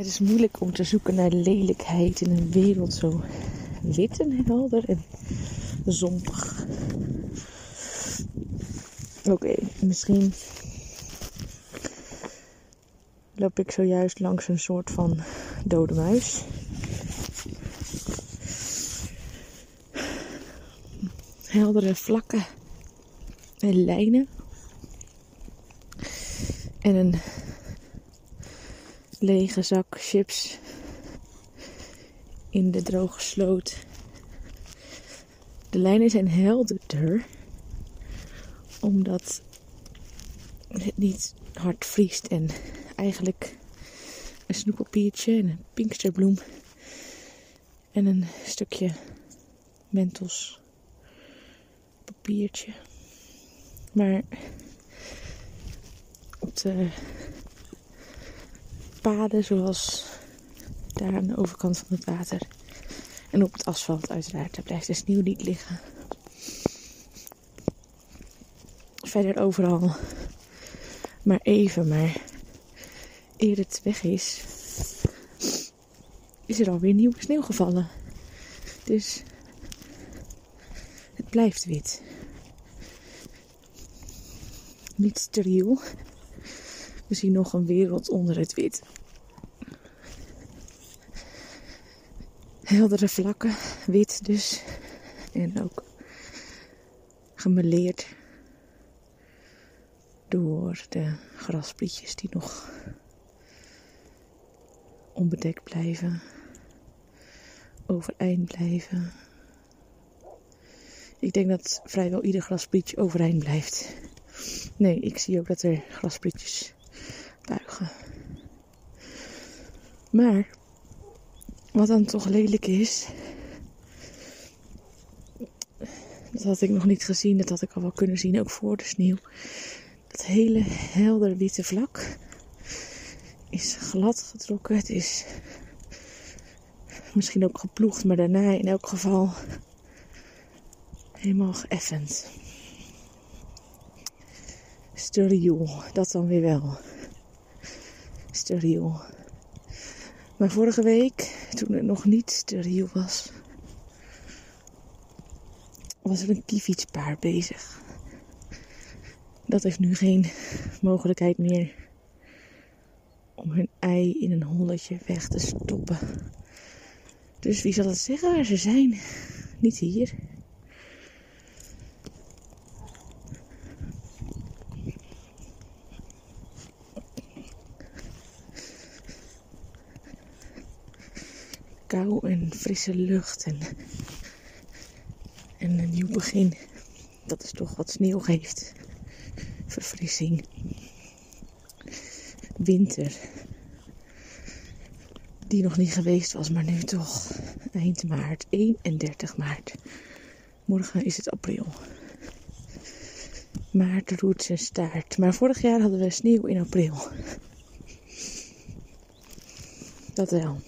Het is moeilijk om te zoeken naar lelijkheid in een wereld zo wit en helder en zompig. Oké, misschien loop ik zojuist langs een soort van dode muis. Heldere vlakken en lijnen. En een lege zak chips in de droge sloot. De lijnen zijn helderder omdat het niet hard vriest en eigenlijk een snoeppapiertje en een pinksterbloem en een stukje mentos papiertje. Maar op de paden zoals daar aan de overkant van het water en op het asfalt uiteraard, daar blijft de sneeuw niet liggen. Verder overal maar even, maar eer het weg is, is er alweer nieuwe sneeuw gevallen. Dus het blijft wit. Niet steriel. We zien nog een wereld onder het wit. Heldere vlakken, wit dus. En ook gemeleerd door de grasprietjes die nog onbedekt blijven, overeind blijven. Ik denk dat vrijwel ieder grasprietje overeind blijft. Nee, ik zie ook dat er grasprietjes Maar wat dan toch lelijk is, dat had ik nog niet gezien, dat had ik al wel kunnen zien, ook voor de sneeuw. Dat hele helder witte vlak is glad getrokken. Het is misschien ook geploegd, maar daarna in elk geval helemaal geëffend. Steriel, dat dan weer wel. Steriel. Maar vorige week, toen het nog niet steriel was, was er een kiefietspaar bezig. Dat heeft nu geen mogelijkheid meer om hun ei in een holletje weg te stoppen. Dus wie zal het zeggen waar ze zijn? Niet hier. Kou en frisse lucht en, en een nieuw begin. Dat is toch wat sneeuw geeft. Verfrissing winter. Die nog niet geweest was, maar nu toch. Eind maart, 31 maart. Morgen is het april. Maart roert zijn staart. Maar vorig jaar hadden we sneeuw in april. Dat wel.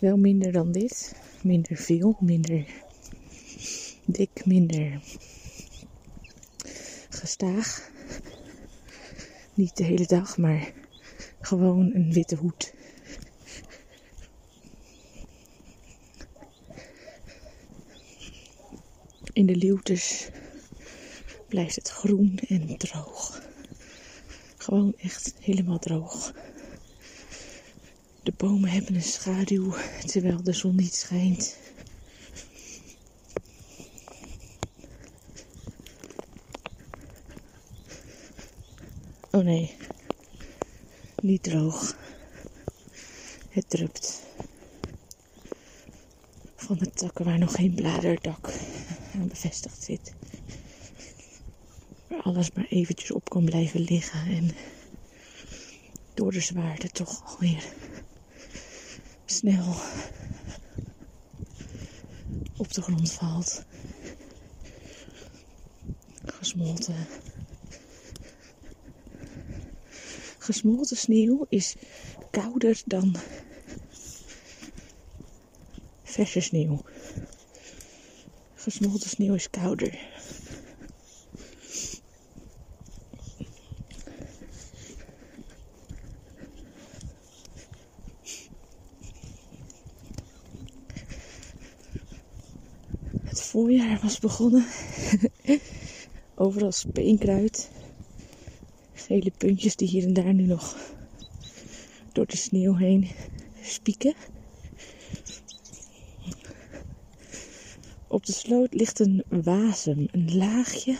Wel minder dan dit. Minder veel, minder dik, minder gestaag. Niet de hele dag, maar gewoon een witte hoed. In de leeuwtes blijft het groen en droog. Gewoon echt helemaal droog. De bomen hebben een schaduw terwijl de zon niet schijnt. Oh nee, niet droog. Het drupt van de takken waar nog geen bladerdak aan bevestigd zit. Waar alles maar eventjes op kan blijven liggen en door de zwaarte toch alweer snel op de grond valt. Gesmolten gesmolten sneeuw is kouder dan verse sneeuw. Gesmolten sneeuw is kouder. Voorjaar was begonnen. Overal speenkruid. Gele puntjes die hier en daar nu nog door de sneeuw heen spieken. Op de sloot ligt een wasem, een laagje,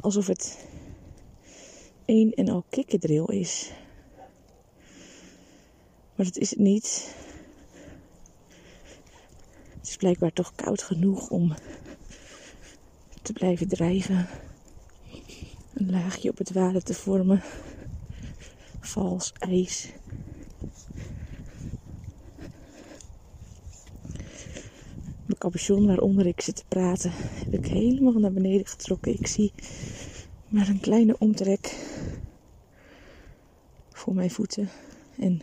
alsof het een en al kikkerdril is. Maar dat is het niet. Het is blijkbaar toch koud genoeg om te blijven drijven. Een laagje op het water te vormen. Vals ijs. Mijn capuchon waaronder ik zit te praten heb ik helemaal naar beneden getrokken. Ik zie maar een kleine omtrek voor mijn voeten. En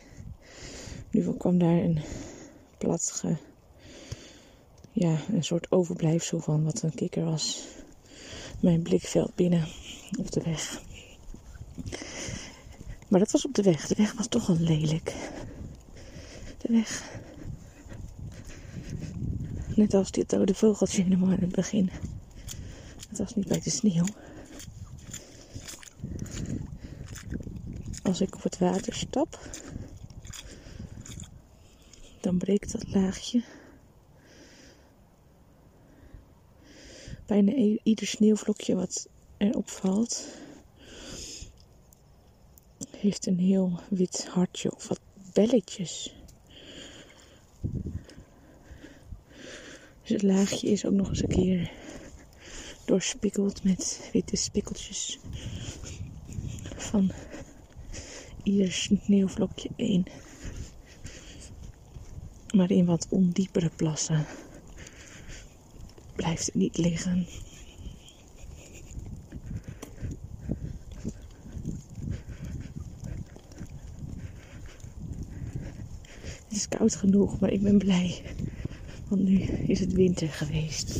nu kwam daar een plat ja, een soort overblijfsel van wat een kikker was. Mijn blikveld binnen op de weg. Maar dat was op de weg. De weg was toch al lelijk. De weg. Net als dit dode vogeltje helemaal in het begin. Het was niet bij de sneeuw. Als ik op het water stap, dan breekt dat laagje. Bijna ieder sneeuwvlokje wat erop valt, heeft een heel wit hartje of wat belletjes. Dus het laagje is ook nog eens een keer doorspikkeld met witte spikkeltjes van ieder sneeuwvlokje één. Maar in wat ondiepere plassen blijft het niet liggen. Het is koud genoeg, maar ik ben blij. Want nu is het winter geweest.